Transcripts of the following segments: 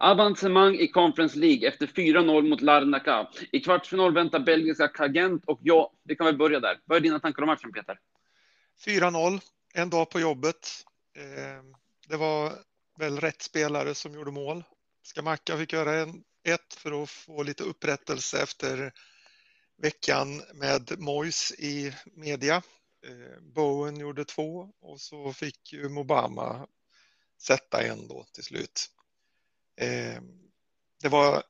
Avancemang i Conference League efter 4-0 mot Larnaca. I kvartsfinal väntar belgiska Kagent och ja, vi kan väl börja där. Vad är dina tankar om matchen, Peter? 4-0, en dag på jobbet. Eh, det var väl rätt spelare som gjorde mål. Skamacka fick göra en, ett för att få lite upprättelse efter veckan med Mois i media. Eh, Bowen gjorde två och så fick ju Mobama sätta en då till slut. Eh, det var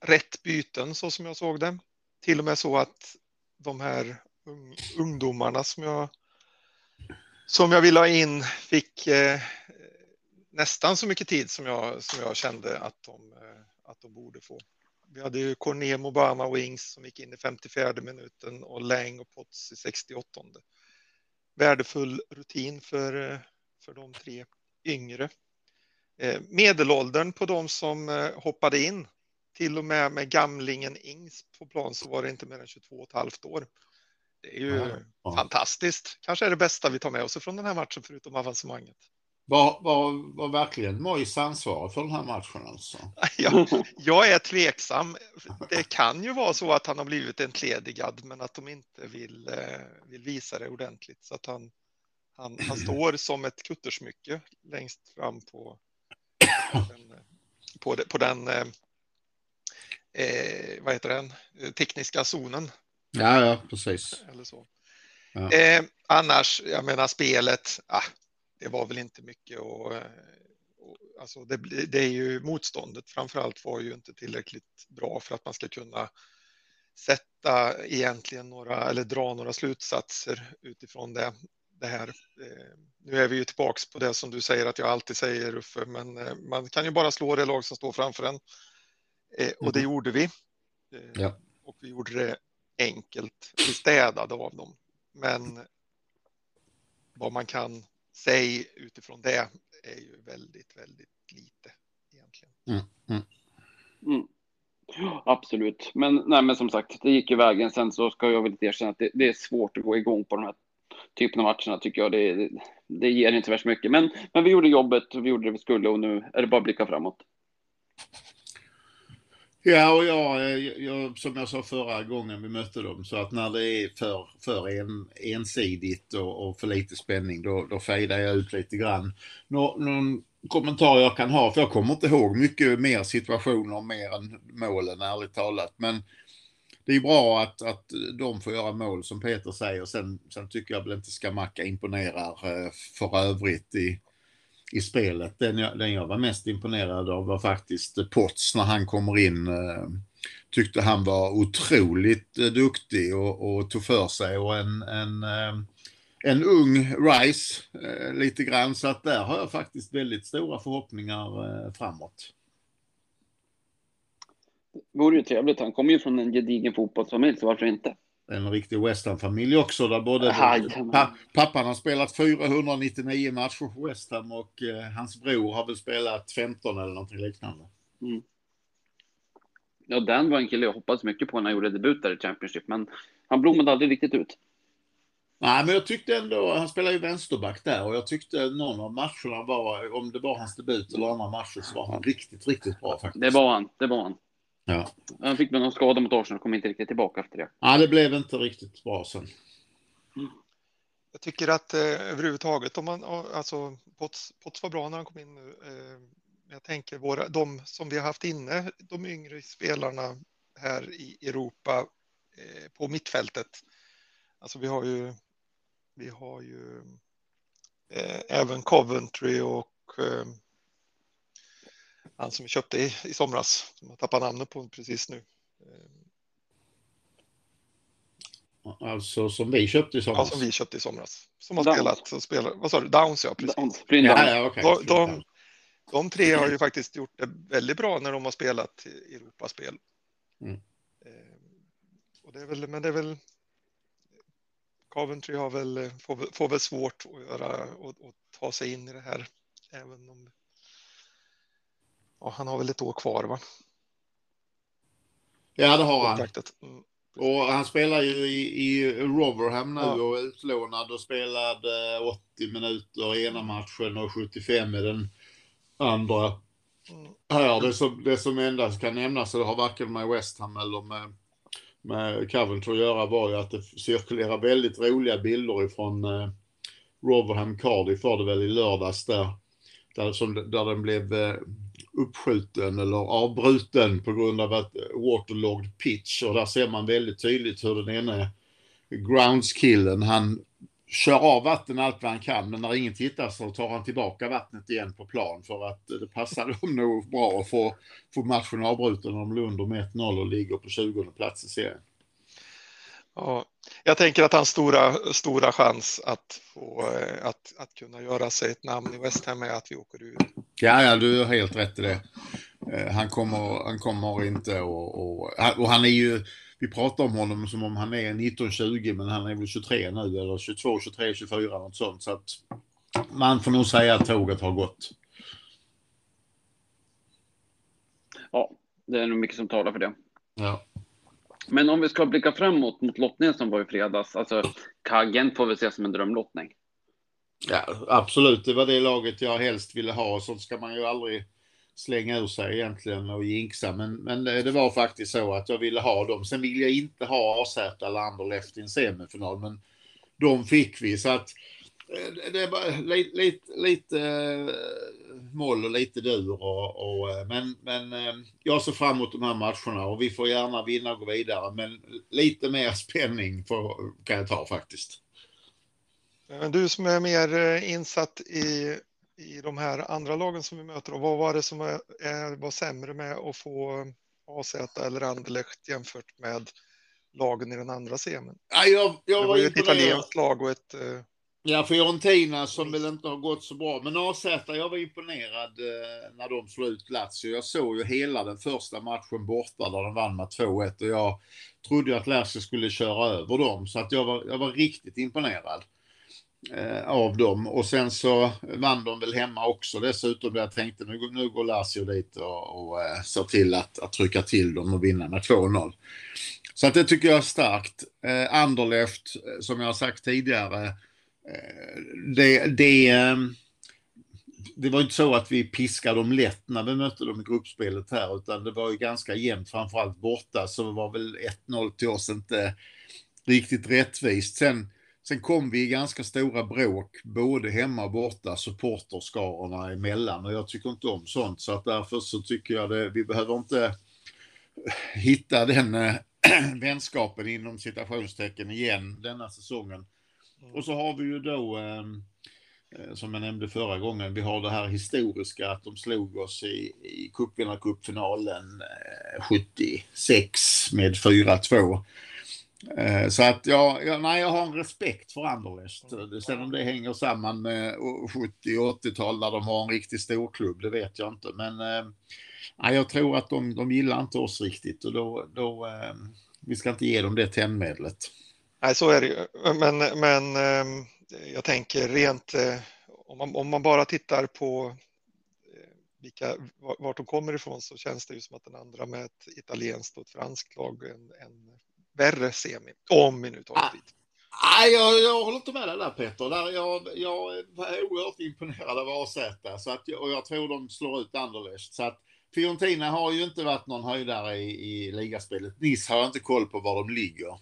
rätt byten så som jag såg det. Till och med så att de här ungdomarna som jag som jag ville ha in fick eh, nästan så mycket tid som jag, som jag kände att de, eh, att de borde få. Vi hade ju Cornem Obama Wings som gick in i 54 minuten och Lang och Potts i 68. Värdefull rutin för, eh, för de tre yngre. Eh, medelåldern på de som hoppade in, till och med med gamlingen Ings på plan så var det inte mer än 22 och ett halvt år. Det är ju ja. fantastiskt. Kanske är det bästa vi tar med oss från den här matchen förutom avancemanget. Var, var, var verkligen Mois ansvarig för den här matchen alltså? Ja, jag är tveksam. Det kan ju vara så att han har blivit entledigad men att de inte vill, eh, vill visa det ordentligt så att han, han, han står som ett kuttersmycke längst fram på, den, på, på den eh, eh, vad heter den, tekniska zonen. Ja, ja, precis. Eller så. Ja. Eh, annars, jag menar spelet, ah, det var väl inte mycket och, och alltså det, det, är ju motståndet framförallt var ju inte tillräckligt bra för att man ska kunna sätta egentligen några eller dra några slutsatser utifrån det, det här. Eh, nu är vi ju tillbaks på det som du säger att jag alltid säger Uffe, men eh, man kan ju bara slå det lag som står framför en. Eh, och det mm. gjorde vi. Ja. Och vi gjorde det enkelt. Vi städade av dem. Men vad man kan säga utifrån det är ju väldigt, väldigt lite egentligen. Mm, mm. Mm. Absolut, men, nej, men som sagt, det gick ju vägen. Sen så ska jag väl erkänna att det, det, är svårt att gå igång på de här typen av matcherna tycker jag. Det, det, ger inte värst mycket, men, men vi gjorde jobbet och vi gjorde det vi skulle och nu är det bara att blicka framåt. Ja, och jag, jag, som jag sa förra gången vi mötte dem, så att när det är för, för en, ensidigt och, och för lite spänning, då, då fejdar jag ut lite grann. Nå, någon kommentar jag kan ha, för jag kommer inte ihåg mycket mer situationer mer än målen, ärligt talat. Men det är bra att, att de får göra mål, som Peter säger. Sen, sen tycker jag väl inte Skamacka imponerar eh, för övrigt i i spelet. Den jag, den jag var mest imponerad av var faktiskt Potts när han kommer in. Eh, tyckte han var otroligt eh, duktig och, och tog för sig och en, en, en ung Rice lite grann. Så att där har jag faktiskt väldigt stora förhoppningar framåt. Vore ju trevligt. Han kommer ju från en gedigen fotbollsfamilj, så varför inte? en riktig West Ham-familj också där både pa pappan har spelat 499 matcher för West Ham och eh, hans bror har väl spelat 15 eller någonting liknande. Mm. Ja, Dan var en kille jag hoppades mycket på när jag gjorde debut där i Championship, men han blommade aldrig riktigt ut. Nej, men jag tyckte ändå, han spelade ju vänsterback där och jag tyckte någon av matcherna var, om det var hans debut eller andra matcher, så var han riktigt, riktigt bra faktiskt. Det var han, det var han. Ja. Han fick någon skada mot Arsenal och kom inte riktigt tillbaka efter det. Ja, det blev inte riktigt bra sen. Mm. Jag tycker att eh, överhuvudtaget, om man, alltså Potts, Potts var bra när han kom in nu. Eh, jag tänker våra, de som vi har haft inne, de yngre spelarna här i Europa eh, på mittfältet. Alltså vi har ju, vi har ju eh, även Coventry och eh, han som vi köpte i, i somras, som jag tappar namnet på precis nu. Alltså som vi köpte i somras? Ja, som vi köpte i somras. Som har Downs. spelat, och spelar, vad sa du, Downs ja, precis. Downs. Ja, ja, okay. de, de, de, tre har ju faktiskt gjort det väldigt bra när de har spelat i Europaspel. Mm. Eh, och det är väl, men det är väl Coventry har väl, får, får väl svårt att göra och, och ta sig in i det här, även om Ja, han har väl ett år kvar va? Ja, det har han. Mm. Och han spelar ju i, i Rotherham nu ja. och är utlånad och spelade 80 minuter i ena matchen och 75 i den andra. här. Det som, det som endast kan nämnas, och det har varken med West Ham eller med, med Coventry att göra, var ju att det cirkulerar väldigt roliga bilder ifrån eh, Rotherham Cardiff var det väl i lördags där, där, som, där den blev eh, uppskjuten eller avbruten på grund av att waterlogged pitch och där ser man väldigt tydligt hur den ene groundskillen, han kör av vatten allt vad han kan, men när ingen tittar så tar han tillbaka vattnet igen på plan för att det passar dem nog bra att få, få matchen avbruten om Lund med 1-0 och ligger på 20 plats i serien. Ja, jag tänker att hans stora, stora chans att, få, eh, att, att kunna göra sig ett namn i West Ham är att vi åker ur. Ja, ja, du har helt rätt i det. Eh, han kommer, han kommer inte och, och, och han är ju, vi pratar om honom som om han är 19-20 men han är väl 23 nu eller 22, 23, 24 något sånt. Så att man får nog säga att tåget har gått. Ja, det är nog mycket som talar för det. Ja. Men om vi ska blicka framåt mot lottningen som var i fredags, alltså Kaggen får vi se som en drömlottning. Ja, absolut. Det var det laget jag helst ville ha. Sånt ska man ju aldrig slänga ur sig egentligen och jinxa. Men, men det, var faktiskt så att jag ville ha dem. Sen vill jag inte ha AZ eller Anderlecht i en semifinal. Men de fick vi. Så att eh, det var lite, lite, lite äh, moll och lite dur. Och, och, eh, men men jag ser fram emot de här matcherna och vi får gärna vinna och gå vidare. Men lite mer spänning för, kan jag ta faktiskt. Du som är mer insatt i i de här andra lagen som vi möter? Och vad var det som är, var sämre med att få AZ eller Anderlecht jämfört med lagen i den andra semin? Ja, jag, jag det var, ju ett italienskt lag och ett... Ja, Fiorentina som väl inte har gått så bra. Men AZ, jag var imponerad eh, när de slog ut Lazio. Jag såg ju hela den första matchen borta där de vann med 2-1 och jag trodde att Lazio skulle köra över dem. Så att jag var, jag var riktigt imponerad eh, av dem. Och sen så vann de väl hemma också dessutom. Jag tänkte nu, nu går Lazio dit och, och eh, ser till att, att trycka till dem och vinna med 2-0. Så att det tycker jag är starkt. Eh, Anderlecht, som jag har sagt tidigare, det, det, ehm, det var inte så att vi piskade dem lätt när vi mötte dem i gruppspelet här, utan det var ju ganska jämnt, framförallt borta, så det var väl 1-0 till oss inte riktigt rättvist. Sen Sen kom vi i ganska stora bråk, både hemma och borta, supporterskarorna emellan och jag tycker inte om sånt så att därför så tycker jag det, vi behöver inte hitta den äh, vänskapen inom citationstecken igen denna säsongen. Mm. Och så har vi ju då, ehm, eh, som jag nämnde förra gången, vi har det här historiska att de slog oss i, i cupvinnarcupfinalen eh, 76 med 4-2. Eh, så att ja, ja, nej, jag har en respekt för Anderlecht. Sen om det hänger samman med 70 och 80-tal där de har en riktig storklubb, det vet jag inte. Men eh, nej, jag tror att de, de gillar inte oss riktigt och då, då eh, vi ska inte ge dem det tändmedlet. Nej, så är det ju. Men, men jag tänker rent om man, om man bara tittar på vilka, vart de kommer ifrån så känns det ju som att den andra med ett italienskt och ett franskt lag en, en värre semi, om vi nu tar det dit. Nej, jag, jag håller inte med dig där Peter. Där jag, jag var oerhört imponerad av AZ så att, och jag tror de slår ut Anderlecht. Så att Fiorentina har ju inte varit någon höjdare i, i ligaspelet. Nice har jag inte koll på var de ligger.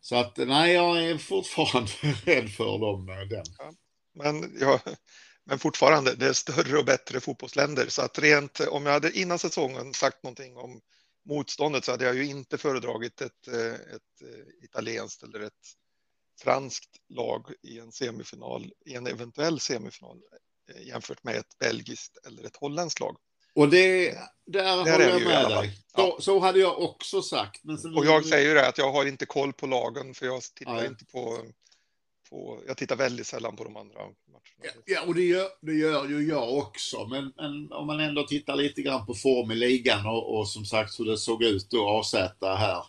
Så att nej, jag är fortfarande rädd för dem. Eh, den. Ja, men, ja, men fortfarande, det är större och bättre fotbollsländer. Så att rent, om jag hade innan säsongen sagt någonting om motståndet så hade jag ju inte föredragit ett, eh, ett eh, italienskt eller ett franskt lag i en semifinal, i en eventuell semifinal jämfört med ett belgiskt eller ett holländskt lag. Och det, där, där håller jag med dig. Ja. Så, så, hade jag också sagt. och jag säger ju det att jag har inte koll på lagen för jag tittar Nej. inte på på, jag tittar väldigt sällan på de andra matcherna. Ja, och det gör, det gör ju jag också. Men, men, om man ändå tittar lite grann på form i ligan och, och som sagt hur det såg ut då AZ här.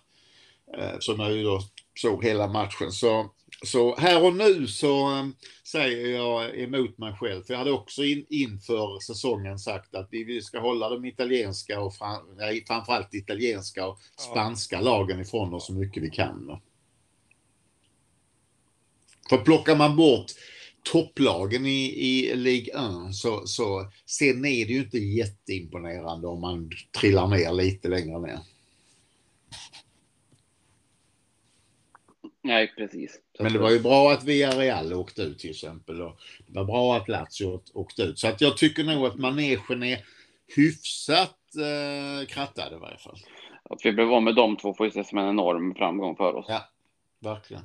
Eh, som jag ju då såg hela matchen. Så, så här och nu så eh, säger jag emot mig själv. För jag hade också in, inför säsongen sagt att vi, ska hålla de italienska och fram, nej, framförallt italienska och spanska lagen ifrån oss så mycket vi kan. För plockar man bort topplagen i, i Ligue 1 så, så sen är det ju inte jätteimponerande om man trillar ner lite längre ner. Nej, precis. Så Men det var ju bra att Villarreal åkte ut till exempel. Och det var bra att Lazio åkte ut. Så att jag tycker nog att manegen är hyfsat eh, krattad i varje fall. Att vi blev av med de två får ju ses som en enorm framgång för oss. Ja, verkligen.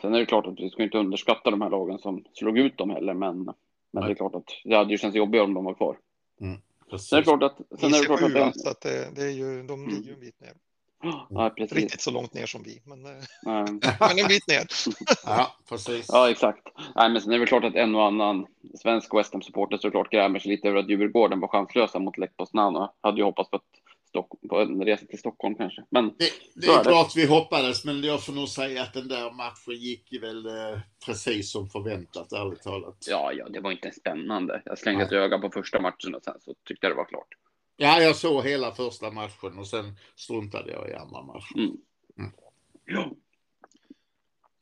Sen är det klart att vi ska inte underskatta de här lagen som slog ut dem heller, men, men det är klart att det hade ju känts jobbigare om de var kvar. Mm, sen är det klart att... Sen är det klart att det, att det, det är ju, de ligger ju en bit ner. Ja, precis. Riktigt så långt ner som vi, men, eh, men en bit ner. ja, precis. Ja, exakt. Nej, men sen är det väl klart att en och annan svensk West Ham-supporter såklart grämer sig lite över att Djurgården var chanslösa mot Lech Poznan och hade ju hoppats på ett Stockholm, på en resa till Stockholm kanske. Men det, det är, är klart det. vi hoppades, men jag får nog säga att den där matchen gick väl eh, precis som förväntat, ärligt talat. Ja, ja, det var inte spännande. Jag slängde ett öga på första matchen och sen så tyckte jag det var klart. Ja, jag såg hela första matchen och sen struntade jag i andra matchen. Mm. Mm.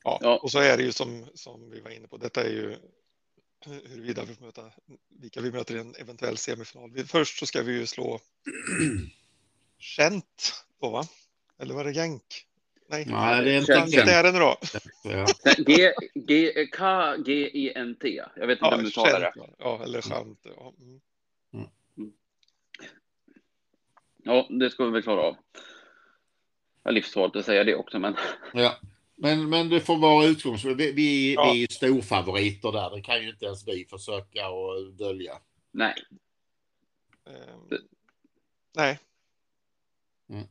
Ja. ja, och så är det ju som, som vi var inne på. Detta är ju huruvida vi får möta, vilka vi möter i en eventuell semifinal. Först så ska vi ju slå Gent då, va? Eller var det Genk? Nej, Nej det är inte Gent. Det är det nu då. G, G, K, G, E, N, T. Jag vet inte ja, om du talar det. Ja, eller Gent. Ja. Mm. Mm. Ja, det ska vi väl klara av. Jag är livsfarligt att säga det också, men. Ja, men, men det får vara utgångspunkt. Vi, vi, ja. vi är storfavoriter där. Det kan ju inte ens vi försöka och dölja. Nej. Um, nej, Mm.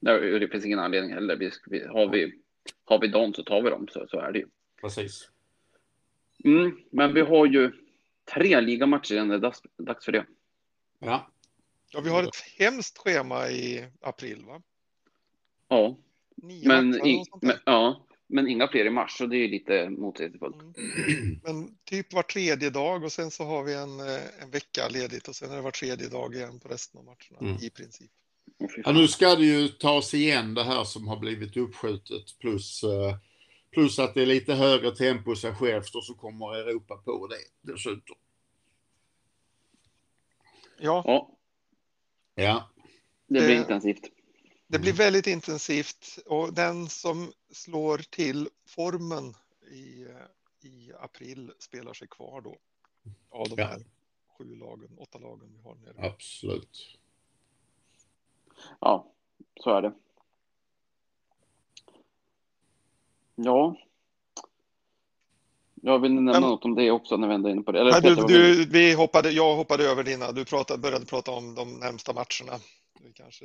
Det, det finns ingen anledning heller. Vi, vi, har, vi, har vi dem så tar vi dem, så, så är det ju. Precis. Mm, men vi har ju tre ligamatcher innan det är dags, dags för det. Ja. Ja, vi har ett hemskt schema i april, va? Ja. Nio men, i, men, ja, men inga fler i mars, så det är lite motsägelsefullt. Mm. Men typ var tredje dag och sen så har vi en, eh, en vecka ledigt och sen är det var tredje dag igen på resten av matcherna mm. i princip. Ja, nu ska det ju tas igen det här som har blivit uppskjutet plus, eh, plus att det är lite högre tempo sig självt och så kommer Europa på det dessutom. Ja. Ja. Ja. Det blir det, intensivt. Det blir väldigt intensivt och den som slår till formen i, i april spelar sig kvar då. Av de här sju lagen, åtta lagen vi har nere. Absolut. Ja, så är det. Ja. Jag vill nämna Men, något om det också när vi ändå är inne på det. Eller, du, du, vi hoppade, jag hoppade över dina, du pratade, började prata om de närmsta matcherna. Det kanske,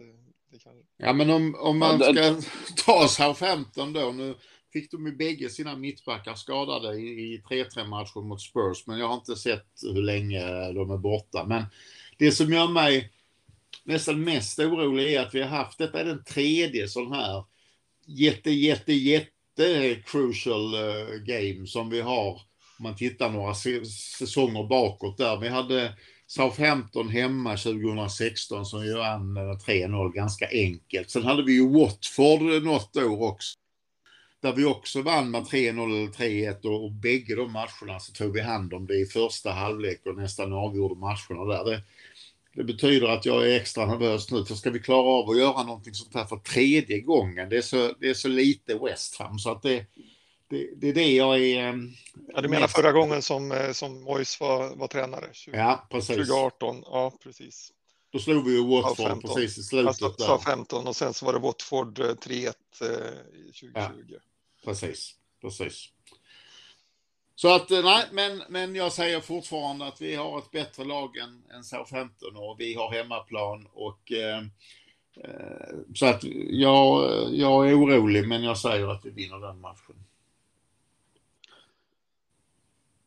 det kanske... Ja, men om, om man ska ta Southampton då. Nu fick de ju bägge sina mittbackar skadade i, i 3-3 matchen mot Spurs, men jag har inte sett hur länge de är borta. Men det som gör mig nästan mest orolig är att vi har haft, detta är den tredje sån här jätte, jätte, jätte crucial eh, game som vi har om man tittar några säsonger bakåt där. Vi hade Southampton hemma 2016 som ju vann 3-0 ganska enkelt. Sen hade vi ju Watford eh, något år också. Där vi också vann med 3-0 eller 3-1 och, och bägge de matcherna så tog vi hand om det i första halvlek och nästan avgjorde matcherna där. Det, det betyder att jag är extra nervös nu, för ska vi klara av att göra någonting sånt här för tredje gången, det är så, det är så lite West Ham, så att det, det, det är det jag är... Ehm, ja, du menar mest... förra gången som, eh, som Mois var, var tränare? 20, ja, precis. 2018, ja precis. Då slog vi ju Watford precis i slutet. Alltså, där. 15 och sen så var det Watford 3-1 eh, 2020. Ja, precis, precis. Så att eh, nej, men, men jag säger fortfarande att vi har ett bättre lag än, än Southampton och vi har hemmaplan och eh, eh, så att jag, jag är orolig men jag säger att vi vinner den matchen.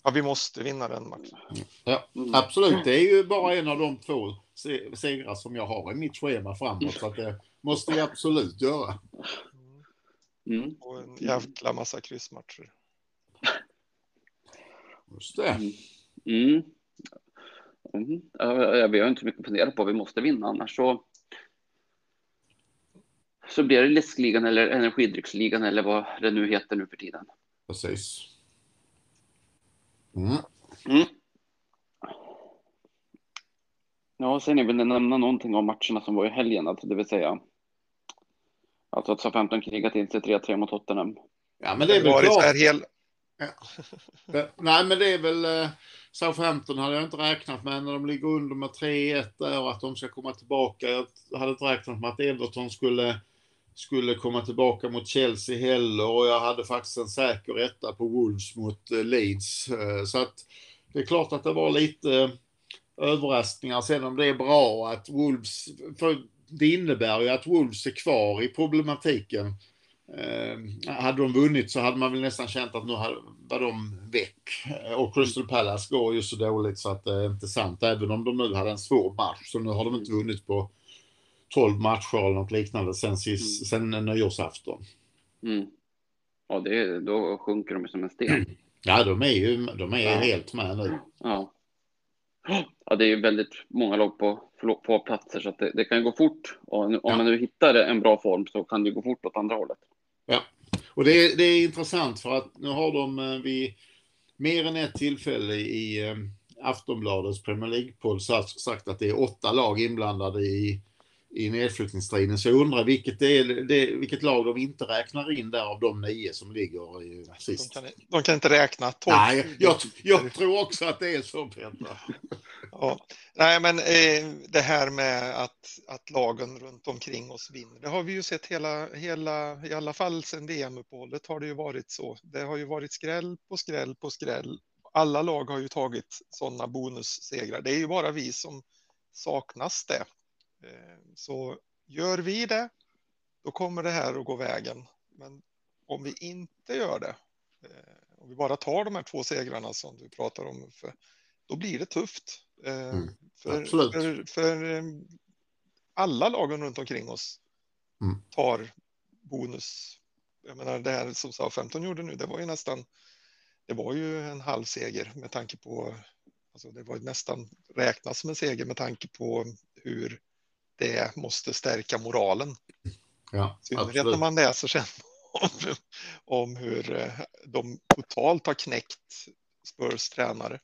Ja, vi måste vinna den matchen. Ja, absolut. Det är ju bara en av de två segrar som jag har i mitt schema framåt. Så att det måste vi absolut göra. Mm. Och en jävla massa kryssmatcher. Just det. Mm. Mm. Mm. Ja, vi har inte mycket att fundera på. Vi måste vinna, annars så så blir det läskligan eller energidrycksligan eller vad det nu heter nu för tiden. Precis. Mm. Mm. Ja, sen det nämna någonting om matcherna som var i helgen, alltså det vill säga. Alltså att SA-15 krigat in sig 3-3 mot Tottenham. Ja, men det är Det väl klart. här hel... Eh, Nej, men det är väl eh, Southampton hade jag inte räknat med när de ligger under med 3-1 där och att de ska komma tillbaka. Jag hade inte räknat med att Everton skulle, skulle komma tillbaka mot Chelsea heller och jag hade faktiskt en säker etta på Wolves mot eh, Leeds. Eh, så att det är klart att det var lite överraskningar. Sen om det är bra att Wolves, för det innebär ju att Wolves är kvar i problematiken. Eh, hade de vunnit så hade man väl nästan känt att nu var de väck. Och Crystal Palace går ju så dåligt så att det är inte sant. Även om de nu hade en svår match. Så nu har de inte vunnit på 12 matcher eller något liknande sen, sist, sen nyårsafton. Mm. Ja, det, då sjunker de som en sten. Ja, de är ju de är Ja. helt med nu. Ja. Ja, det är ju väldigt många lag på få platser så att det, det kan gå fort. Och om Ja. man nu hittar en bra form så kan det gå fort åt andra hållet. Ja, Och det, är- det är intressant för att nu har de eh, vid mer än ett tillfälle i eh, Aftonbladets Premier League-poll sagt att det är åtta lag inblandade i, i nedflyttningsstriden. Så jag undrar vilket, det är, det, vilket lag de inte räknar in där av de nio som ligger i De sist. kan, de kan inte räkna. 12. Nej, jag, jag tror också att det är så Petra. Ja. Nej, men eh, det här med att, att lagen runt omkring oss vinner, det har vi ju sett hela, hela i alla fall sedan VM-uppehållet har det ju varit så. Det har ju varit skräll på skräll på skräll. Alla lag har ju tagit sådana bonussegrar. Det är ju bara vi som saknas det. Eh, Så gör vi det, då kommer det här att gå vägen. Men om vi inte gör det, eh, om vi bara tar de här två segrarna som du pratar om, för, då blir det tufft. Eh, Mm, för, för, för alla lagen runt omkring oss Mm. tar bonus. Jag menar det här som SA-15 gjorde nu, det var ju nästan, det var ju en halv seger med tanke på, alltså det var ju nästan räknas som en seger med tanke på hur det måste stärka moralen. Ja, synnerhet när absolut. man läser sen om, om hur eh, de totalt har knäckt Spurs tränare.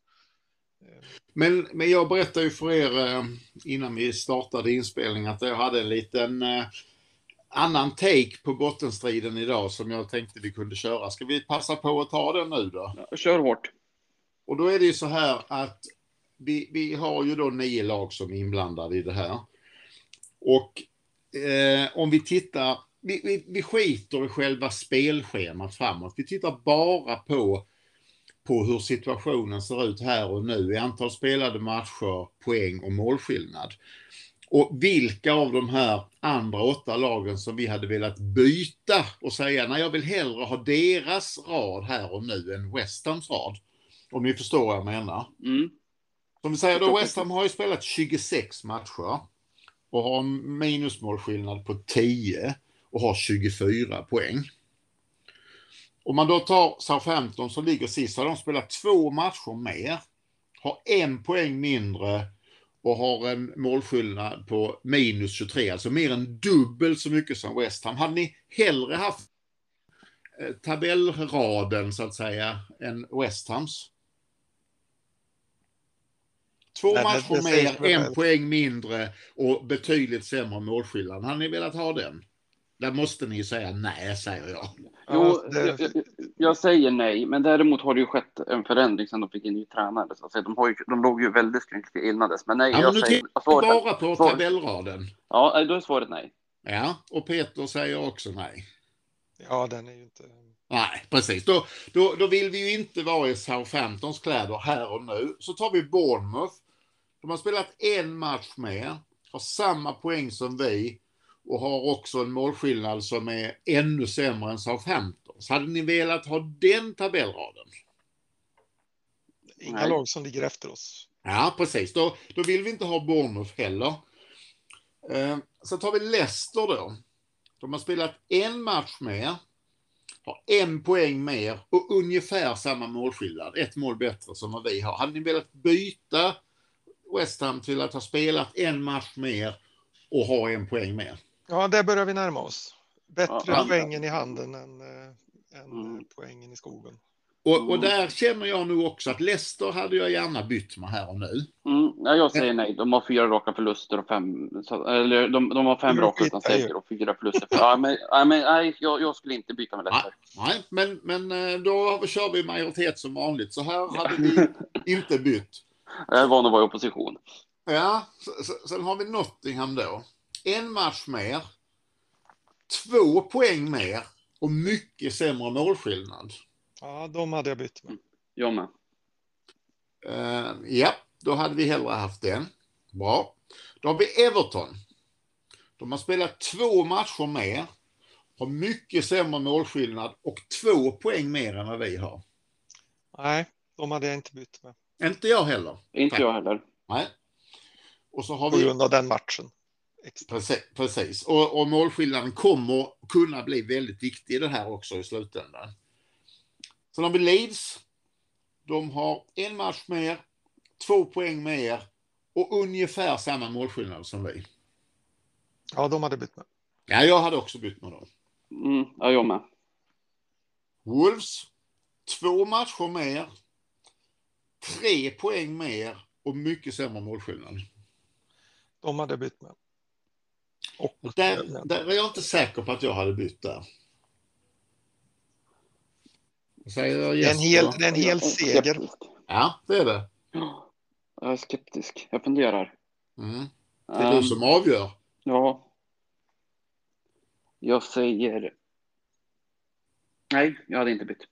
Men, men jag berättade ju för er eh, innan vi startade inspelning att jag hade en liten eh, annan take på bottenstriden idag som jag tänkte vi kunde köra. Ska vi passa på att ta den nu då? Ja, kör hårt. Och då är det ju så här att vi, vi har ju då nio lag som är inblandade i det här. Och eh, om vi tittar, vi, vi, vi skiter i själva spelschemat framåt. Vi tittar bara på, på hur situationen ser ut här och nu i antal spelade matcher, poäng och målskillnad. Och vilka av de här andra åtta lagen som vi hade velat byta och säga, nej jag vill hellre ha deras rad här och nu än West Hams rad. Om ni förstår vad jag menar. Mm. Som vi säger då, West Ham har ju spelat 26 matcher och har en minusmålskillnad på 10 och har 24 poäng. Om man då tar Southampton som ligger sist så har de spelat två matcher mer, har en poäng mindre och har en målskillnad på minus 23, alltså mer än dubbelt så mycket som West Ham. Hade ni hellre haft eh, tabellraden så att säga än West Hams? Två Nej, matcher mer, en poäng mindre och betydligt sämre målskillnad. Hade ni velat ha den? Där måste ni ju säga nej, säger jag. Jo, jag, jag, jag säger nej, men däremot har det ju skett en förändring sen de fick en ny tränare. Så att säga, de, har ju, de låg ju väldigt skrynkligt innandes. Men nej, Ja, men jag nu säger... Svaret, vi bara på svaret- tabellraden. Ja, då är svaret nej. Ja, och Peter säger också nej. Ja, den är ju inte... Nej, precis. Då, då, då vill vi ju inte vara i Southamptons kläder här och nu. Så tar vi Bournemouth. De har spelat en match mer, har samma poäng som vi och har också en målskillnad som är ännu sämre än Southamptons. Hade ni velat ha den tabellraden? Inga Nej. lag som ligger efter oss. Ja, precis. Då, då vill vi inte ha Bournemouth heller. Eh, så tar vi Leicester då. De har spelat en match mer, har en poäng mer och ungefär samma målskillnad. Ett mål bättre som vad vi har. Hade ni velat byta West Ham till att ha spelat en match mer och ha en poäng mer? Ja, där börjar vi närma oss. Bättre Ja. poängen i handen än, eh, än Mm. poängen i skogen. Och, och Mm. där känner jag nog också att Leicester hade jag gärna bytt med här och nu. Mm, ja, jag säger nej. De har fyra raka förluster och fem... Så, eller de, de har fem raka utan seger och fyra förluster. Ja, men, ja, men, nej, jag, jag skulle inte byta med Leicester. Nej, men, men eh, då kör vi majoritet som vanligt. Så här hade vi inte bytt. Jag är van att vara i opposition. Ja, sen har vi Nottingham då. En match mer, två poäng mer och mycket sämre målskillnad. Ja, de hade jag bytt med. Jag med. Eh, ja, då hade vi hellre haft den. Bra. Då har vi Everton. De har spelat två matcher mer, har mycket sämre målskillnad och två poäng mer än vad vi har. Nej, de hade jag inte bytt med. Inte jag heller. Inte Tack. jag heller. Nej. Och så har På vi grund av den matchen. Precis. precis. Och, och målskillnaden kommer kunna bli väldigt viktig i det här också i slutändan. Sen har vi Leeds. De har en match mer, två poäng mer och ungefär samma målskillnad som vi. Ja, de hade bytt med. Ja, jag hade också bytt med dem. Mm, ja, jag med. Wolves. Två matcher mer, tre poäng mer och mycket sämre målskillnad. De hade bytt med. Och där, där är jag inte säker på att jag hade bytt där. Säger det är en hel, det är en hel seger. Ja, det är det. Jag är skeptisk. Jag funderar. Mm. Det är Ehm, du som avgör. Ja. Jag säger... Nej, jag hade inte bytt.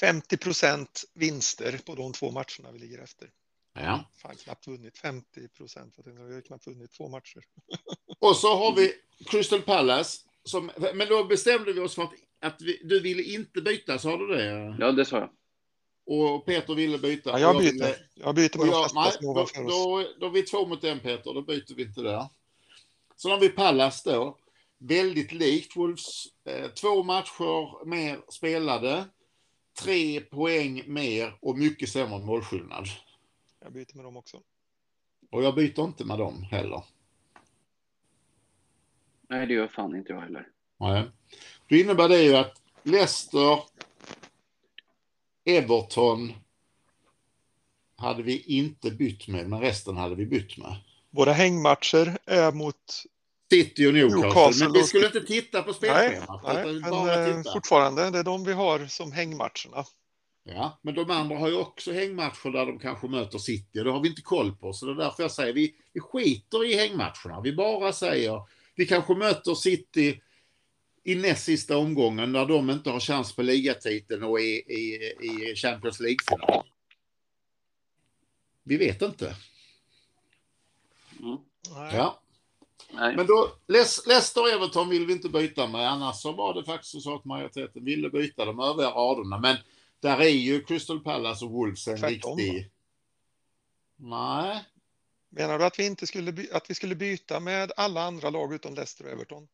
50 procent vinster på de två matcherna vi ligger efter. Ja. Fan, knappt vunnit 50 procent. Vi har knappt vunnit två matcher. Och så har vi Crystal Palace. Som, men då bestämde vi oss för att, att vi, du ville inte byta, sa du det? Ja, det sa jag. Och Peter ville byta. Ja, jag byter. ville- Jag byter med jag, nej, då, då, då är vi två mot en Peter, då byter vi inte där. Sen har vi Pallas då. Väldigt likt Wolves. Eh, två matcher mer spelade. Tre poäng mer och mycket sämre målskillnad. Jag byter med dem också. Och jag byter inte med dem heller. Nej, det gör fan inte jag heller. Nej. Då innebär det ju att Leicester, Everton hade vi inte bytt med, men resten hade vi bytt med. Våra hängmatcher är mot... City och Newcastle, Newcastle men vi skulle inte titta på Nej, spelschemat. nej utan men eh, titta. fortfarande, det är de vi har som hängmatcherna. Ja, men de andra har ju också hängmatcher där de kanske möter City det har vi inte koll på. Så det är därför jag säger vi, vi skiter i hängmatcherna. Vi bara säger vi kanske möter City i näst sista omgången när de inte har chans på ligatiteln och i, i, i Champions League-final. Vi vet inte. Mm. Nej. Ja. Nej. Men då, Leicester och Everton vill vi inte byta med. Annars så var det faktiskt så att majoriteten ville byta de övriga raderna. Men där är ju Crystal Palace och Wolves en Tvärtom, riktig... Nej. Menar du att vi, inte skulle, by- att vi skulle byta med alla andra lag utom Leicester och Everton?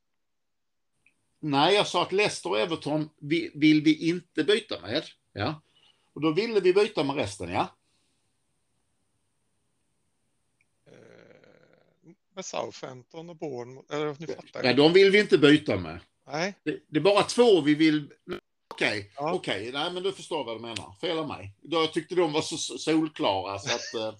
Nej, jag sa att Leicester och Everton vi, vill vi inte byta med. Ja. Och då ville vi byta med resten, ja. Med Southampton och Bournemouth? Eller, ni fattar. Nej, de vill vi inte byta med. Nej, Det, det är bara två vi vill... Okej, Ja. okej. Nej, men du förstår vad du menar. Fel av mig. Då jag tyckte de var så solklara så att... eh,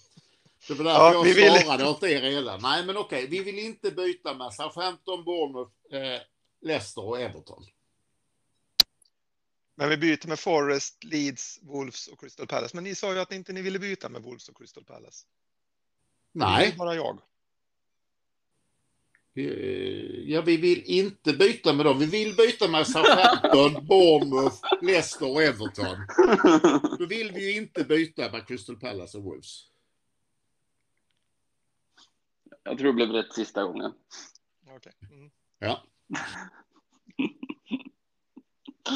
Det var därför Ja, jag vi vill- svarade åt er redan. Nej, men okej. Vi vill inte byta med Southampton, Bournemouth, eh, Leicester och Everton. men vi byter med Forest, Leeds, Wolves och Crystal Palace. Men ni sa ju att inte ni ville byta med Wolves och Crystal Palace. Det är Nej, bara jag. Eh, ja, vi vill inte byta med dem. Vi vill byta med Southampton, Bournemouth, Leicester och Everton. Då vill vi ju inte byta med Crystal Palace och Wolves. Jag tror det blev rätt sista gången. Okej. Mm. Ja.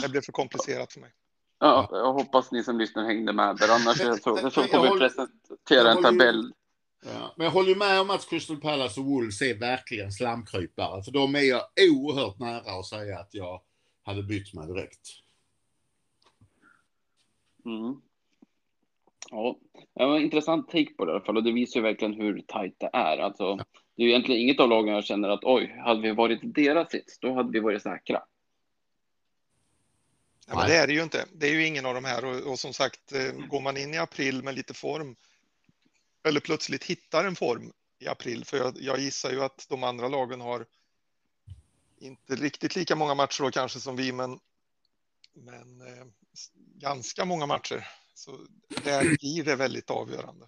Det blev för komplicerat för mig. Ja, jag hoppas ni som lyssnar hängde med där. Annars så, så Jag får vi presentera en tabell. Ja, men jag håller ju med om att Crystal Palace och Wolves är verkligen slamkrypare. För de är jag oerhört nära att säga att jag hade bytt med direkt. Mm. Ja, det var en intressant take på det i alla fall och det visar ju verkligen hur tajt det är. Alltså, det är ju egentligen inget av lagen jag känner att oj, hade vi varit i deras sits, då hade vi varit säkra. Ja, men det är det ju inte. Det är ju ingen av de här och, och som sagt, eh, går man in i april med lite form eller plötsligt hittar en form i april, för jag, jag gissar ju att de andra lagen har inte riktigt lika många matcher då kanske som vi, men, men eh, ganska många matcher. Så där blir det väldigt avgörande.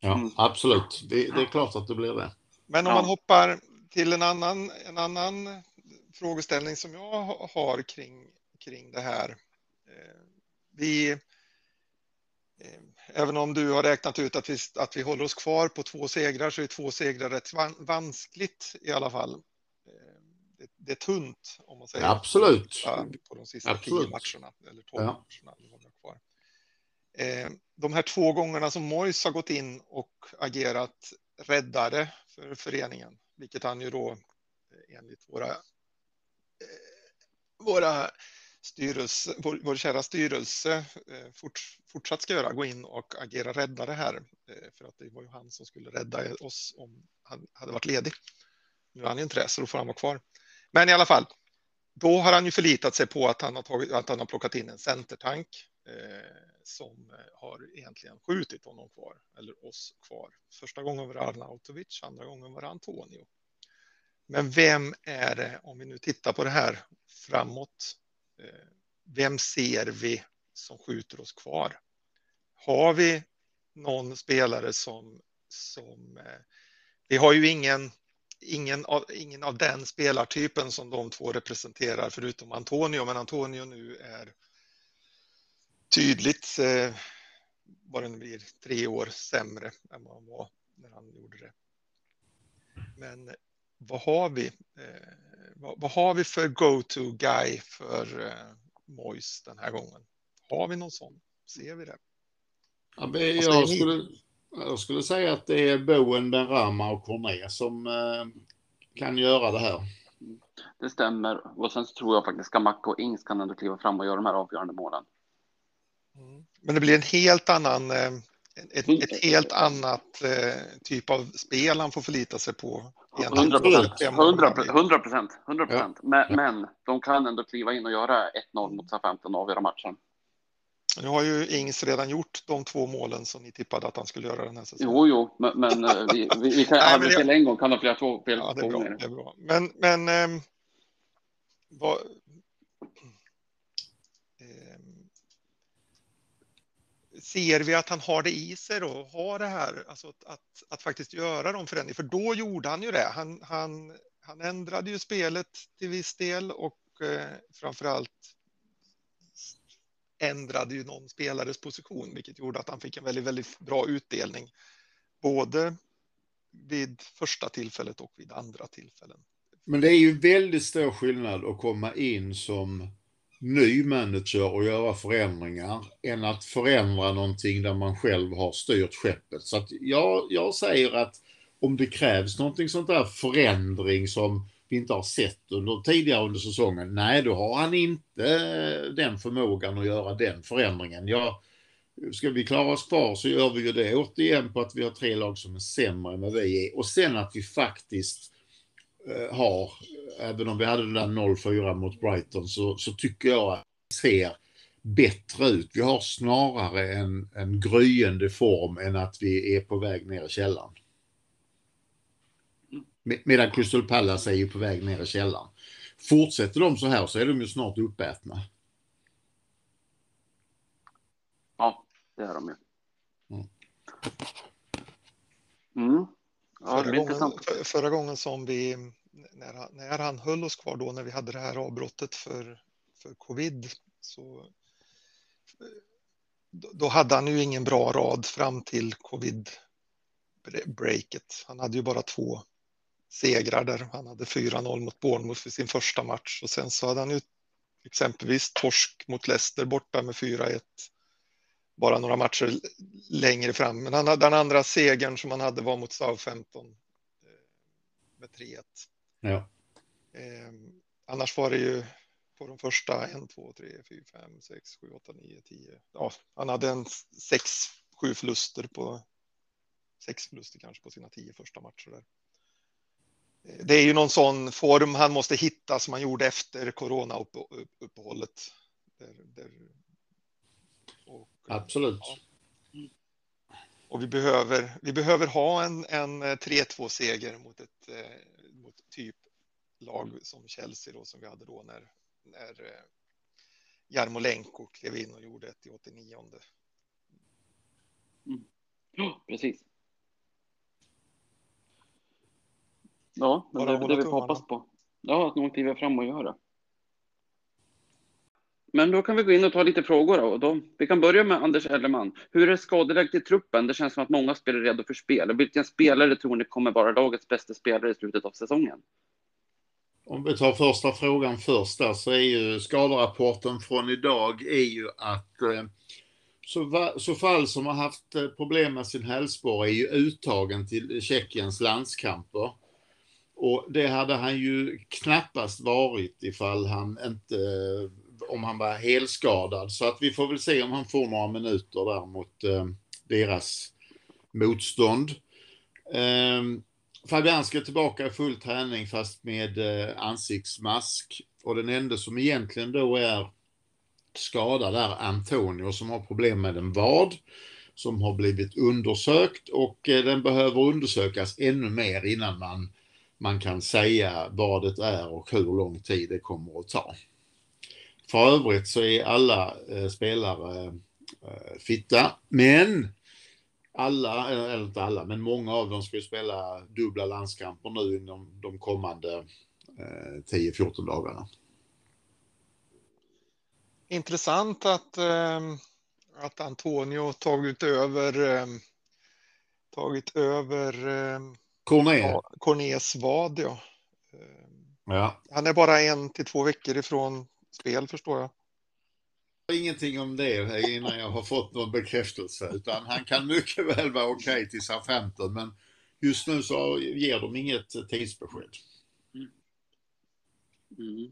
Ja, absolut. Det, det, är klart att det blir det. Men om man hoppar till en annan, en annan frågeställning som jag har kring, kring det här. Eh, vi, eh, även om du har räknat ut att vi, att vi håller oss kvar på två segrar så är två segrar rätt vanskligt i alla fall. Eh, det, det är tunt om man säger. Absolut. På de sista Absolut. tio matcherna eller tolv ja. matcherna. Kvar. De här två gångerna som Mois har gått in och agerat räddare för föreningen, vilket han ju då enligt våra våra styrelse, vår, vår kära styrelse eh, fort, fortsatt ska göra, gå in och agera räddare här. Eh, för att det var ju han som skulle rädda oss om han hade varit ledig. Nu är han ju inte det, så då får han vara kvar. Men i alla fall, då har han ju förlitat sig på att han har, tagit, att han har plockat in en centertank eh, som eh, har egentligen skjutit honom kvar, eller oss kvar. Första gången var det Arnautovic, andra gången var det Antonio. Men vem är det, om vi nu tittar på det här framåt, Eh, vem ser vi som skjuter oss kvar? Har vi någon spelare som, som eh, vi har ju ingen, ingen, av, ingen av den spelartypen som de två representerar förutom Antonio, men Antonio nu är tydligt eh, vad nu blir tre år sämre än vad han var när han gjorde det. Men vad har vi? Eh, vad, vad, har vi för go-to guy för eh, Mois den här gången? Har vi någon sån? Ser vi det? Ja, jag, skulle, jag skulle säga att det är Boen, Benrama och Corné som eh, kan göra det här. Det stämmer. Och sen så tror jag faktiskt Skamacka och Ings kan ändå kliva fram och göra de här avgörande målen. Mm. Men det blir en helt annan ett, ett helt annat eh, typ av spel han får förlita sig på. 100 procent. 100 procent. 100 procent. Men, ja. men de kan ändå kliva in och göra 1-0 mot Southampton och avgöra matchen. Nu har ju Ings redan gjort de två målen som ni tippade att han skulle göra den här säsongen. Jo, jo, men, men eh, vi, vi, vi kan aldrig till en gång kan de flera två fel ja, det är bra, det är bra. Men, men eh, vad, ser vi att han har det i sig då, har det här, alltså att, att, att faktiskt göra de förändringarna, för då gjorde han ju det. Han, han, han ändrade ju spelet till viss del och eh, framför allt ändrade ju någon spelares position, vilket gjorde att han fick en väldigt, väldigt bra utdelning, både vid första tillfället och vid andra tillfällen. Men det är ju väldigt stor skillnad att komma in som ny manager och göra förändringar än att förändra någonting där man själv har styrt skeppet. Så att jag, jag säger att om det krävs någonting sånt där förändring som vi inte har sett under tidigare under säsongen, nej då har han inte eh, den förmågan att göra den förändringen. Jag, ska vi klara oss kvar så gör vi ju det återigen på att vi har tre lag som är sämre än vad vi är och sen att vi faktiskt Eh, har, även om vi hade den där 0-4 mot Brighton, så, så tycker jag att det ser bättre ut. Vi har snarare en, en gryende form än att vi är på väg ner i källaren. Medan Crystal Palace är ju på väg ner i källaren. Fortsätter de så här så är de ju snart uppätna. Ja, det är de ju. Mm. Mm. Ja, förra, gången, för, förra gången som vi, när han, när han höll oss kvar då, när vi hade det här avbrottet för, för covid, så då hade han ju ingen bra rad fram till covid-breaket. Han hade ju bara två segrar där. Han hade 4-0 mot Bournemouth i sin första match och sen så hade han ju exempelvis torsk mot Leicester borta med 4-1 bara några matcher längre fram. Men han, den andra segern som han hade var mot Southampton eh, med 3-1. Ja. Eh, annars var det ju på de första 1, 2, 3, 4, 5, 6, 7, 8, 9, 10. Ja, han hade en 6, 7 förluster på sex förluster kanske på sina tio första matcher där. Eh, det är ju någon sån form han måste hitta som han gjorde efter corona uppehållet Där, där, och, Absolut. Ja. Och vi behöver, vi behöver ha en, en 3-2 seger mot ett typ lag som Chelsea då som vi hade då när, när Jarmolenko klev in och gjorde ett i 89. Mm. Ja, precis. Ja, men det är det vi hoppas på. Ja, att någon kliver fram och gör det. Men då kan vi gå in och ta lite frågor. Då. då vi kan börja med Anders Ellerman. Hur är skadeläget i truppen? Det känns som att många spelar redo för spel. Vilken spelare tror ni kommer vara lagets bästa spelare i slutet av säsongen? Om vi tar första frågan först där, så är ju skaderapporten från idag är ju att eh, så, så, fall som har haft eh, problem med sin hälsporre är ju uttagen till Tjeckiens landskamper. Och det hade han ju knappast varit ifall han inte, eh, om han var helskadad. Så att vi får väl se om han får några minuter där mot eh, deras motstånd. Ehm, Fabian ska tillbaka i full träning fast med eh, ansiktsmask. Och den enda som egentligen då är skadad är Antonio som har problem med en vad som har blivit undersökt och eh, den behöver undersökas ännu mer innan man, man kan säga vad det är och hur lång tid det kommer att ta. För övrigt så är alla eh, spelare eh, fitta, men alla, eller inte alla, men många av dem ska spela dubbla landskamper nu inom de kommande eh, 10-14 dagarna. Intressant att, eh, att Antonio tagit över eh, tagit över eh, Corné. Cornés vad. Ja. ja. Han är bara en till två veckor ifrån spel förstår jag ingenting om det innan jag har fått någon bekräftelse, utan han kan mycket väl vara okej okay till SA-15, men just nu så ger de inget tidsbesked. Mm. Mm.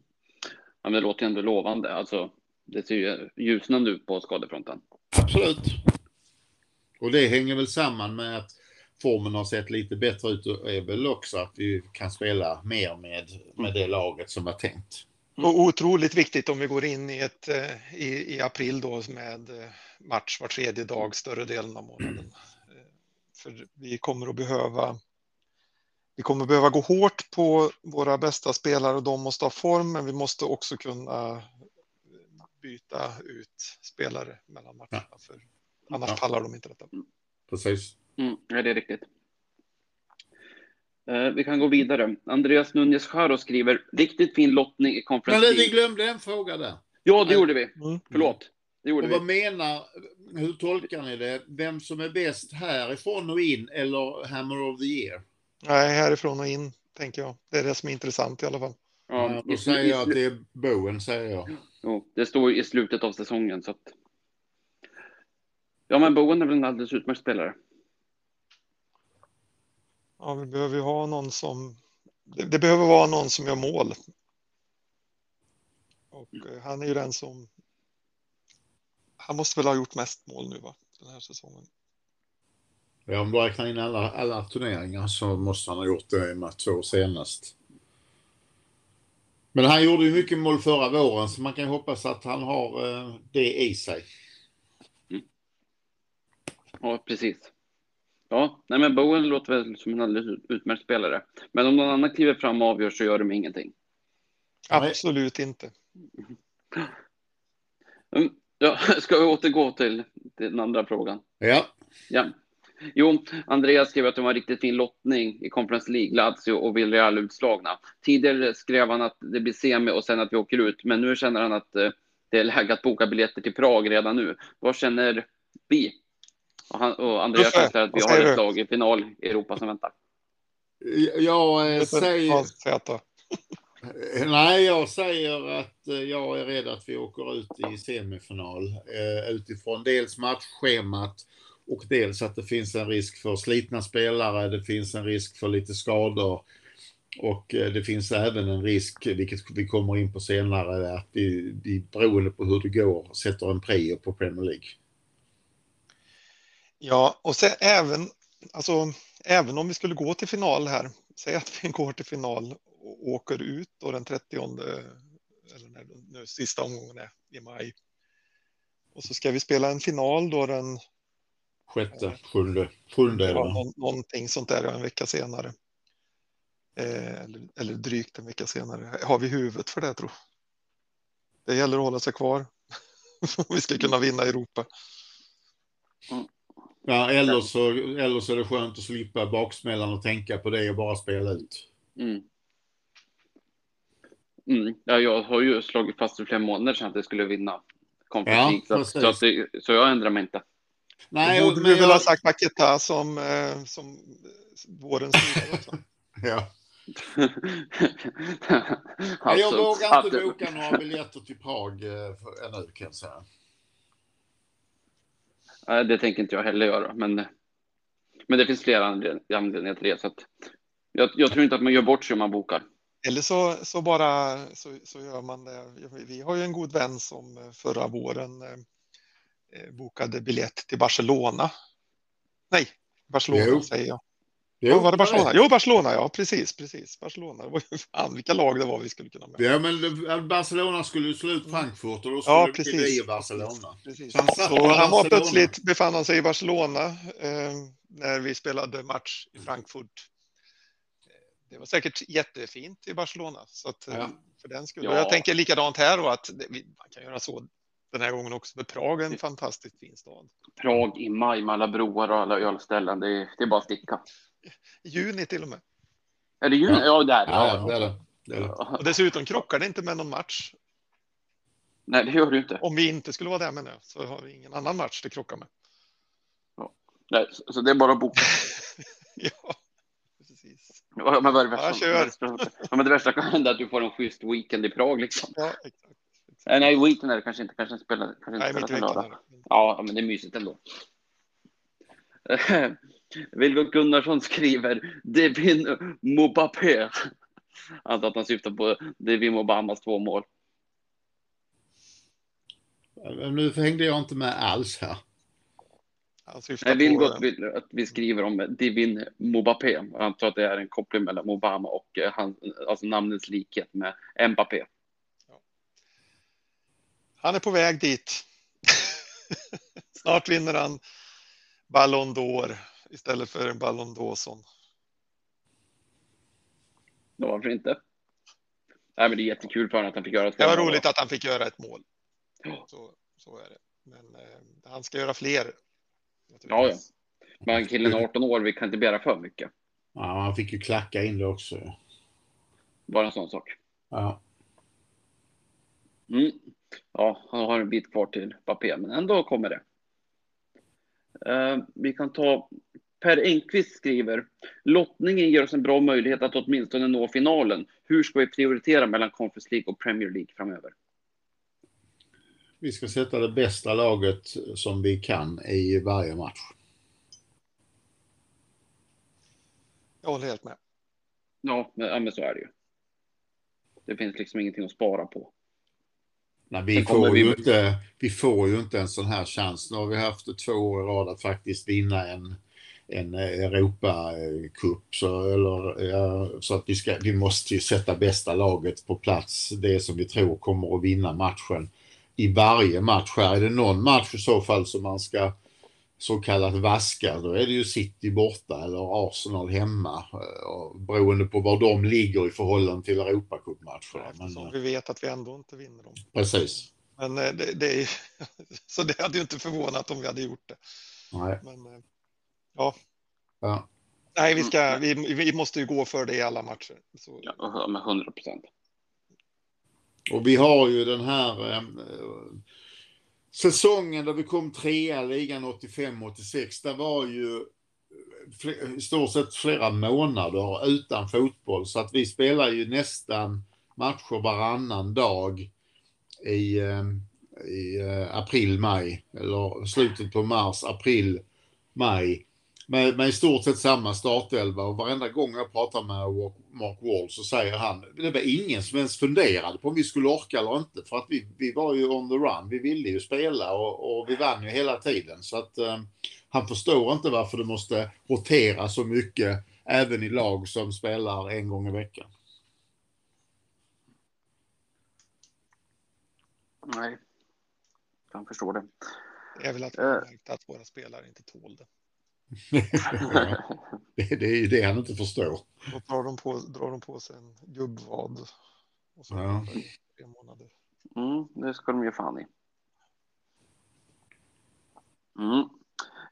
Ja, men det låter ju ändå lovande. Alltså, det ser ju ljusnande ut på skadefronten. Absolut. Och det hänger väl samman med att formen har sett lite bättre ut och är väl också att vi kan spela mer med, med det laget som var tänkt. Och otroligt viktigt om vi går in i, ett, eh, i, i, april då med eh, match var tredje dag större delen av månaden. Eh, för vi kommer att behöva vi kommer behöva gå hårt på våra bästa spelare och de måste ha form, men vi måste också kunna byta ut spelare mellan matcherna, för annars ja. pallar de inte detta. Precis. Mm, ja, det är riktigt. Eh, vi kan gå vidare. Andreas Nunez Jaro skriver riktigt fin lottning i Conference Men vi glömde en fråga där. Ja, det gjorde vi. Mm. Förlåt. Det gjorde och vad vi. menar, hur tolkar ni det? Vem som är bäst härifrån och in eller Hammer of the Year? Nej, härifrån och in, tänker jag. Det är det som är intressant i alla fall. Ja, ja då säger jag att det är Bowen, säger jag. Jo, det står i slutet av säsongen, så att... Ja, men Bowen är väl en alldeles utmärkt spelare. Ja, vi behöver ju ha någon som... Det, det, behöver vara någon som gör mål. Och eh, han är ju den som... Han måste väl ha gjort mest mål nu, va? Den här säsongen. Ja, om du räknar in alla, alla turneringar så måste han ha gjort det i de två senast. Men han gjorde ju mycket mål förra våren så man kan hoppas att han har eh, det i sig. Mm. Ja, precis. Ja, nej men Bowen låter väl som en alldeles utmärkt spelare. Men om någon annan kliver fram och avgör så gör de ingenting. Absolut inte. Mm, ja, ska vi återgå till, till den andra frågan? Ja. ja. Jo, Andreas skrev att det var en riktigt fin lottning i Conference League, Lazio och Villarreal utslagna. Tidigare skrev han att det blir semi och sen att vi åker ut, men nu känner han att eh, det är läge att boka biljetter till Prag redan nu. Vad känner vi? Och, han, och Andreas säger att vi har ett lag i final i Europa som väntar. Jag eh, säger... Nej, jag säger att eh, jag är rädd att vi åker ut i semifinal eh, utifrån dels matchschemat och dels att det finns en risk för slitna spelare, det finns en risk för lite skador och det finns även en risk, vilket vi kommer in på senare, att vi, vi beroende på hur det går sätter en prio på Premier League. Ja, och så även, alltså, även om vi skulle gå till final här, säg att vi går till final och åker ut då den 30 eller när nu sista omgången är i maj. Och så ska vi spela en final då den sjätte, sjunde, sjunde ja, nå, någonting sånt där en vecka senare. Eh, eller, eller drygt en vecka senare. Har vi huvudet för det tror Det gäller att hålla sig kvar. vi ska kunna vinna Europa. Ja, eller så, eller så är det skönt att slippa baksmällan och tänka på det och bara spela ut. Mm. Mm. Ja, jag har ju slagit fast för flera månader sedan att jag skulle vinna Conference ja, så, så, det, så jag ändrar mig inte. Nej, borde du väl jag... ha sagt Paketa som, eh, som vårens också. ja. alltså, jag vågar inte boka några biljetter till Prag eh, ännu kan jag säga. Nej, det tänker inte jag heller göra, men, men det finns flera anledningar till det. Så att jag, jag tror inte att man gör bort sig om man bokar. Eller så, så bara så, så gör man det. Vi har ju en god vän som förra våren eh, bokade biljett till Barcelona. Nej, Barcelona jo. säger jag. Jo, var det Barcelona? Jo, Barcelona, ja precis, precis. Barcelona, det var ju fan vilka lag det var vi skulle kunna möta. Ja, men Barcelona skulle ju slå ut Frankfurt och då skulle ja, precis, det bli Barcelona. Precis. Så han, så han var plötsligt, befann han sig i Barcelona eh, när vi spelade match i Frankfurt. Det var säkert jättefint i Barcelona, så att ja. för den skulle. Ja. Jag tänker likadant här och att det, man kan göra så den här gången också. För Prag är en fantastiskt fin stad. Prag i maj med alla broar och alla ölställen. Det är, det är bara att sticka. Juni till och med. Är det juni? Ja, ja där. Ja, ja, det är det. det, är det. Och dessutom krockar det inte med någon match. Nej, det gör det inte. Om vi inte skulle vara där med nu så har vi ingen annan match det krockar med. Ja. Nej, så det är bara att boka. ja, precis. Ja, men vad är det värsta? Ja, kör. Ja, men det värsta kan hända att du får en schysst weekend i Prag liksom. Ja, exakt. exakt. Nej, weekend är det kanske inte. Kanske spelar, kanske inte Nej, spelar mitt lördag. Ja, men det är mysigt ändå. Vilgot Gunnarsson skriver Devin Mbappé. Antar att han syftar på Devin Obamas två mål. Nu hängde jag inte med alls här. Jag vill gott att vi skriver om Divin Mbappé. Jag antar att det är en koppling mellan Obama och eh, han, alltså namnets likhet med Mbappé. Han är på väg dit. Snart vinner han Ballon d'Or istället för en Ballon d'Orson. Varför inte? Nej, men det är jättekul för honom att han fick göra ett mål. Det var roligt att han fick göra ett mål. Så, så är det. Men eh, han ska göra fler. Ja, ja. Men killen är 18 år, vi kan inte begära för mycket. Ja, han fick ju klacka in det också. Bara en sån sak. Ja. Mm. Ja, han har en bit kvar till Bappé, men ändå kommer det. Uh, vi kan ta Per Engqvist skriver lottningen ger oss en bra möjlighet att åtminstone nå finalen. Hur ska vi prioritera mellan Conference League och Premier League framöver? Vi ska sätta det bästa laget som vi kan i varje match. Jag håller helt med. Ja, men så är det ju. Det finns liksom ingenting att spara på. Nej, vi, får vi... Ju inte, vi får ju inte en sån här chans. Nu har vi haft två år i rad att faktiskt vinna en, en Europacup. Så, ja, så att vi, ska, vi måste ju sätta bästa laget på plats. Det som vi tror kommer att vinna matchen i varje match. Här är det någon match i så fall som man ska så kallat vaska, då är det ju City borta eller Arsenal hemma. Eh, beroende på var de ligger i förhållande till Europacupmatcherna. Men, vi vet att vi ändå inte vinner dem. Precis. Men eh, det, det är, så det hade ju inte förvånat om vi hade gjort det. Nej. Men, eh, ja. ja. Nej, vi, ska, vi, vi måste ju gå för det i alla matcher. Så. Ja, med 100 procent. Och vi har ju den här eh, säsongen där vi kom trea i ligan 85-86. Det var ju i stort sett flera månader utan fotboll så att vi spelar ju nästan matcher varannan dag i, eh, i eh, april, maj eller slutet på mars, april, maj med, med i stort sett samma startelva och varenda gång jag pratar med Mark Wall så säger han det var ingen som ens funderade på om vi skulle orka eller inte för att vi, vi var ju on the run. Vi ville ju spela och, och vi vann ju hela tiden så att eh, han förstår inte varför det måste rotera så mycket även i lag som spelar en gång i veckan. Nej, jag kan förstå det. Det är väl att märkt att våra spelare inte tål det. Ja, det, det är ju det han inte förstår. Då drar de på, drar de på sig en gubbvad. Och så Ja. tre månader. Mm, det ska de ge fan i. Mm.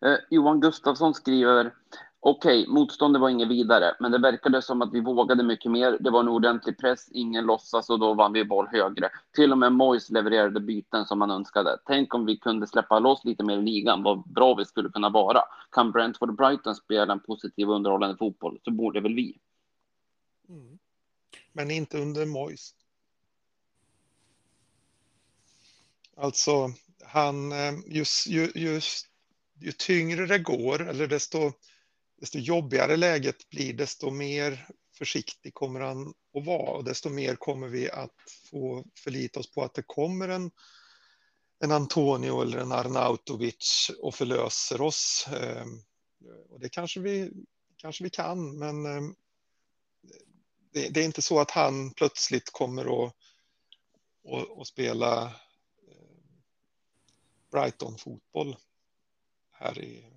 Eh, Johan Gustafsson skriver Okej, motståndet var inget vidare, men det verkade som att vi vågade mycket mer. Det var en ordentlig press, ingen låtsas och då vann vi boll högre. Till och med Moise levererade byten som man önskade. Tänk om vi kunde släppa loss lite mer i ligan, vad bra vi skulle kunna vara. Kan Brentford och Brighton spela en positiv och underhållande fotboll så borde väl vi. Mm. Men inte under Moise. Alltså, han, just, ju, just, ju tyngre det går, eller desto, desto jobbigare läget blir, desto mer försiktig kommer han att vara och desto mer kommer vi att få förlita oss på att det kommer en, en Antonio eller en Arnautovic och förlöser oss. Ehm, och det kanske vi, kanske vi kan, men ehm, det, det är inte så att han plötsligt kommer att, att, att spela ehm, Brighton-fotboll här i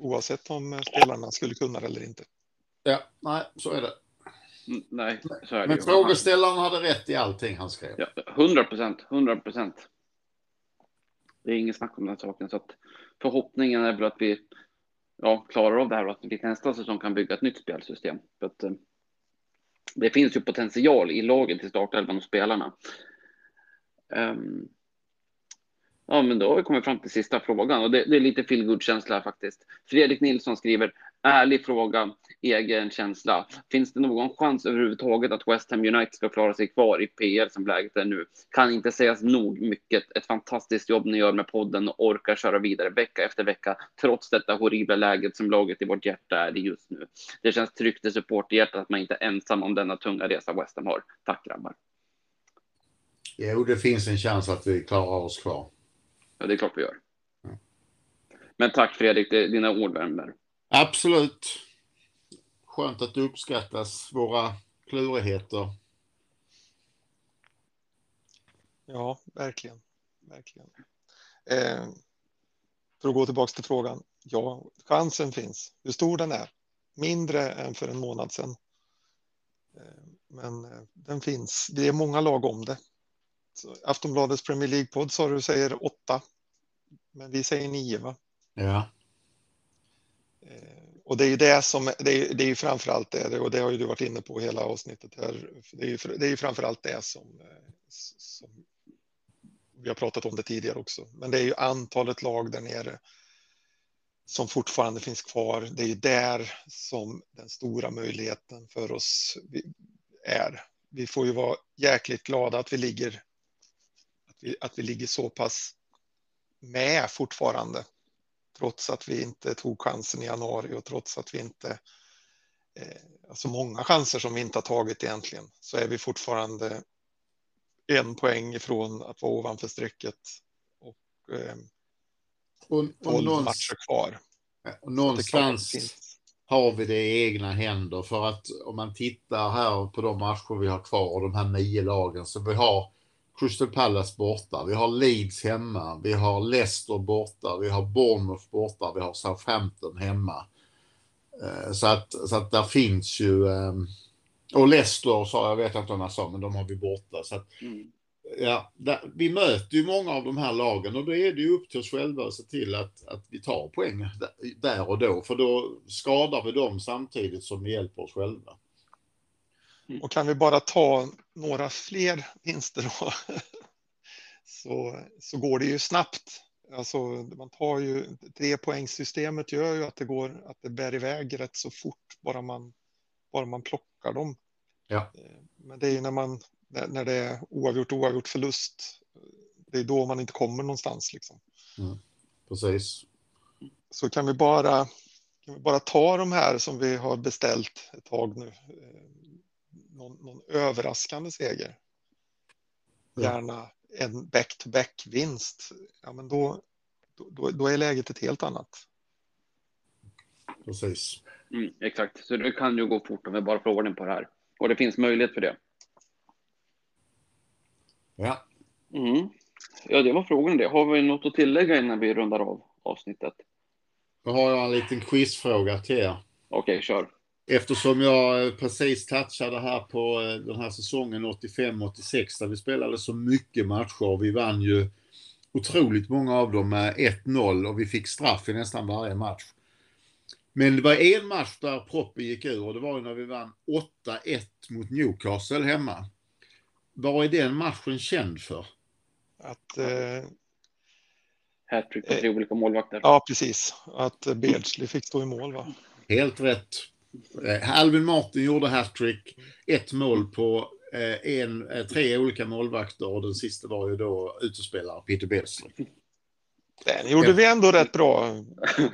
oavsett om spelarna skulle kunna det eller inte. Ja, nej, så är det. Mm, Nej, så är det Men ju. frågeställaren hade rätt i allting han skrev. Ja, 100 procent, 100 procent. Det är inget snack om den saken. Så att förhoppningen är väl att vi ja, klarar av det här och att vi till nästa säsong kan bygga ett nytt spelsystem. För att, eh, det finns ju potential i laget, i startelvan och spelarna. Ehm, ja, men då har vi kommit fram till sista frågan och det, det är lite feelgood-känsla faktiskt. Fredrik Nilsson skriver ärlig fråga, egen känsla. Finns det någon chans överhuvudtaget att West Ham United ska klara sig kvar i PL som läget är nu? Kan inte sägas nog mycket. Ett fantastiskt jobb ni gör med podden och orkar köra vidare vecka efter vecka trots detta horribla läget som laget i vårt hjärta är i just nu. Det känns tryggt i supporterhjärtat att man inte är ensam om denna tunga resa West Ham har. Tack grabbar. Jo, det finns en chans att vi klarar oss kvar. Ja, det är klart vi gör. Mm. Men tack Fredrik, det, dina ord värmer. Absolut. Skönt att det uppskattas, våra klurigheter. Ja, verkligen. verkligen. Eh, för att gå tillbaka till frågan. Ja, chansen finns. Hur stor den är? Mindre än för en månad sedan. Eh, men eh, den finns. Det är många lag om det. Aftonbladets Premier League-podd sa du säger åtta. Men vi säger nio, va? Ja. Eh, Och det är ju det som, det är, det är ju framförallt det, och det har ju du varit inne på hela avsnittet här. Det är ju, det är ju framförallt det som, eh, som vi har pratat om det tidigare också. Men det är ju antalet lag där nere som fortfarande finns kvar. Det är ju där som den stora möjligheten för oss är. Vi får ju vara jäkligt glada att vi ligger, vi, att vi ligger så pass med fortfarande trots att vi inte tog chansen i januari och trots att vi inte, eh, alltså många chanser som vi inte har tagit egentligen, så är vi fortfarande en poäng ifrån att vara ovanför strecket och eh, Och, och 12 någonstans, matcher kvar. och någonstans har vi det i egna händer. För att om man tittar här på de matcher vi har kvar och de här nio lagen. Så vi har Crystal Palace borta, vi har Leeds hemma, vi har Leicester borta, vi har Bournemouth borta, vi har Southampton hemma. Eh, Så att, så att där finns ju... ehm, Och Leicester sa jag, vet inte om jag sa, men de har vi borta. Så att, Mm. ja, där, vi möter ju många av de här lagen och då är det ju upp till oss själva att se till att, att vi tar poäng där- där och då. För då skadar vi dem samtidigt som vi hjälper oss själva. Och kan vi bara ta några fler vinster då, så, så går det ju snabbt. Alltså, man tar ju, trepoängssystemet gör ju att det går, att det bär iväg rätt så fort bara man, bara man plockar dem. Ja. Eh, Men det är ju när man, när, det är oavgjort, oavgjort förlust, det är då man inte kommer någonstans liksom. Precis. Så kan vi bara, kan vi bara ta de här som vi har beställt ett tag nu. Någon, någon överraskande seger. Gärna en back-to-back-vinst. Ja, men då, då, då är läget ett helt annat. Precis. Mm, exakt, så det kan ju gå fort om vi bara får ordning på det här. Och det finns möjlighet för det. Ja. Mm. Ja, det var frågan det. Har vi något att tillägga innan vi rundar av avsnittet? Då har jag en liten quizfråga till er. Okej, kör. Eftersom jag precis touchade här på eh, den här säsongen 85-86 där vi spelade så mycket matcher. Vi vann ju otroligt många av dem med 1-0 och vi fick straff i nästan varje match. Men det var en match där proppen gick ur och det var ju när vi vann 8-1 mot Newcastle hemma. Vad är den matchen känd för? Att, eh, Hattrick på tre olika målvakter. ja, precis. Att Beardsley fick stå i mål, va? Helt rätt. Eh, Alvin Martin gjorde hattrick, ett mål på eh, en, eh, tre olika målvakter och den sista var ju då utespelare Peter Beardsley. Den gjorde vi ändå rätt bra,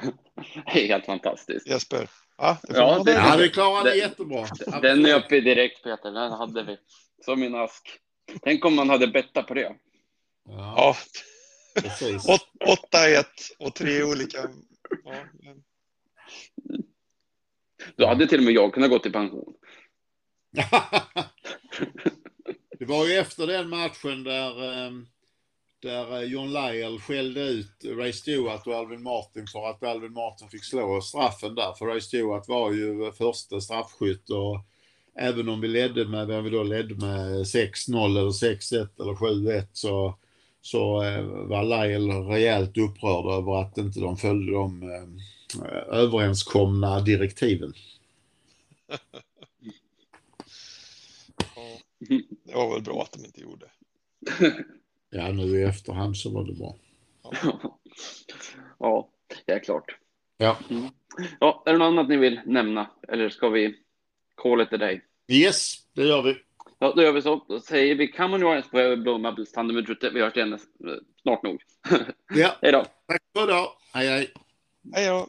Helt fantastiskt. Jesper. Ja, det Ja, det-. Ja, det klarade det- jättebra. Den nöp vi direkt Peter, den hade vi. Som en ask. Tänk om man hade bettat på det. Ja, Ja, precis. åt- 8-1 och tre olika. Ja, men- då hade till och med jag kunnat gå till pension. det var ju efter den matchen där, eh, där eh, John Lyell skällde ut Ray Stewart och Alvin Martin för att Alvin Martin fick slå straffen där. För Ray Stewart var ju eh, första straffskytt och även om vi ledde med, vem vi då ledde med 6-0 eller 6-1 eller 7-1 så, så var Lyell rejält upprörd över att inte de följde de överenskomna direktiven. ja. Det var väl bra att de inte gjorde. Ja, nu i efterhand så var det bra. ja, det är klart. Ja. Mm. Ja, är det något annat ni vill nämna? Eller ska vi call it a day? Yes, det gör vi. Ja, då gör vi så. Då säger vi Come on Johannes på Blå Mabels tandem ute. Vi hörs igen eh, snart nog. Ja, Hej då. tack för idag. Hej hej. Hej då!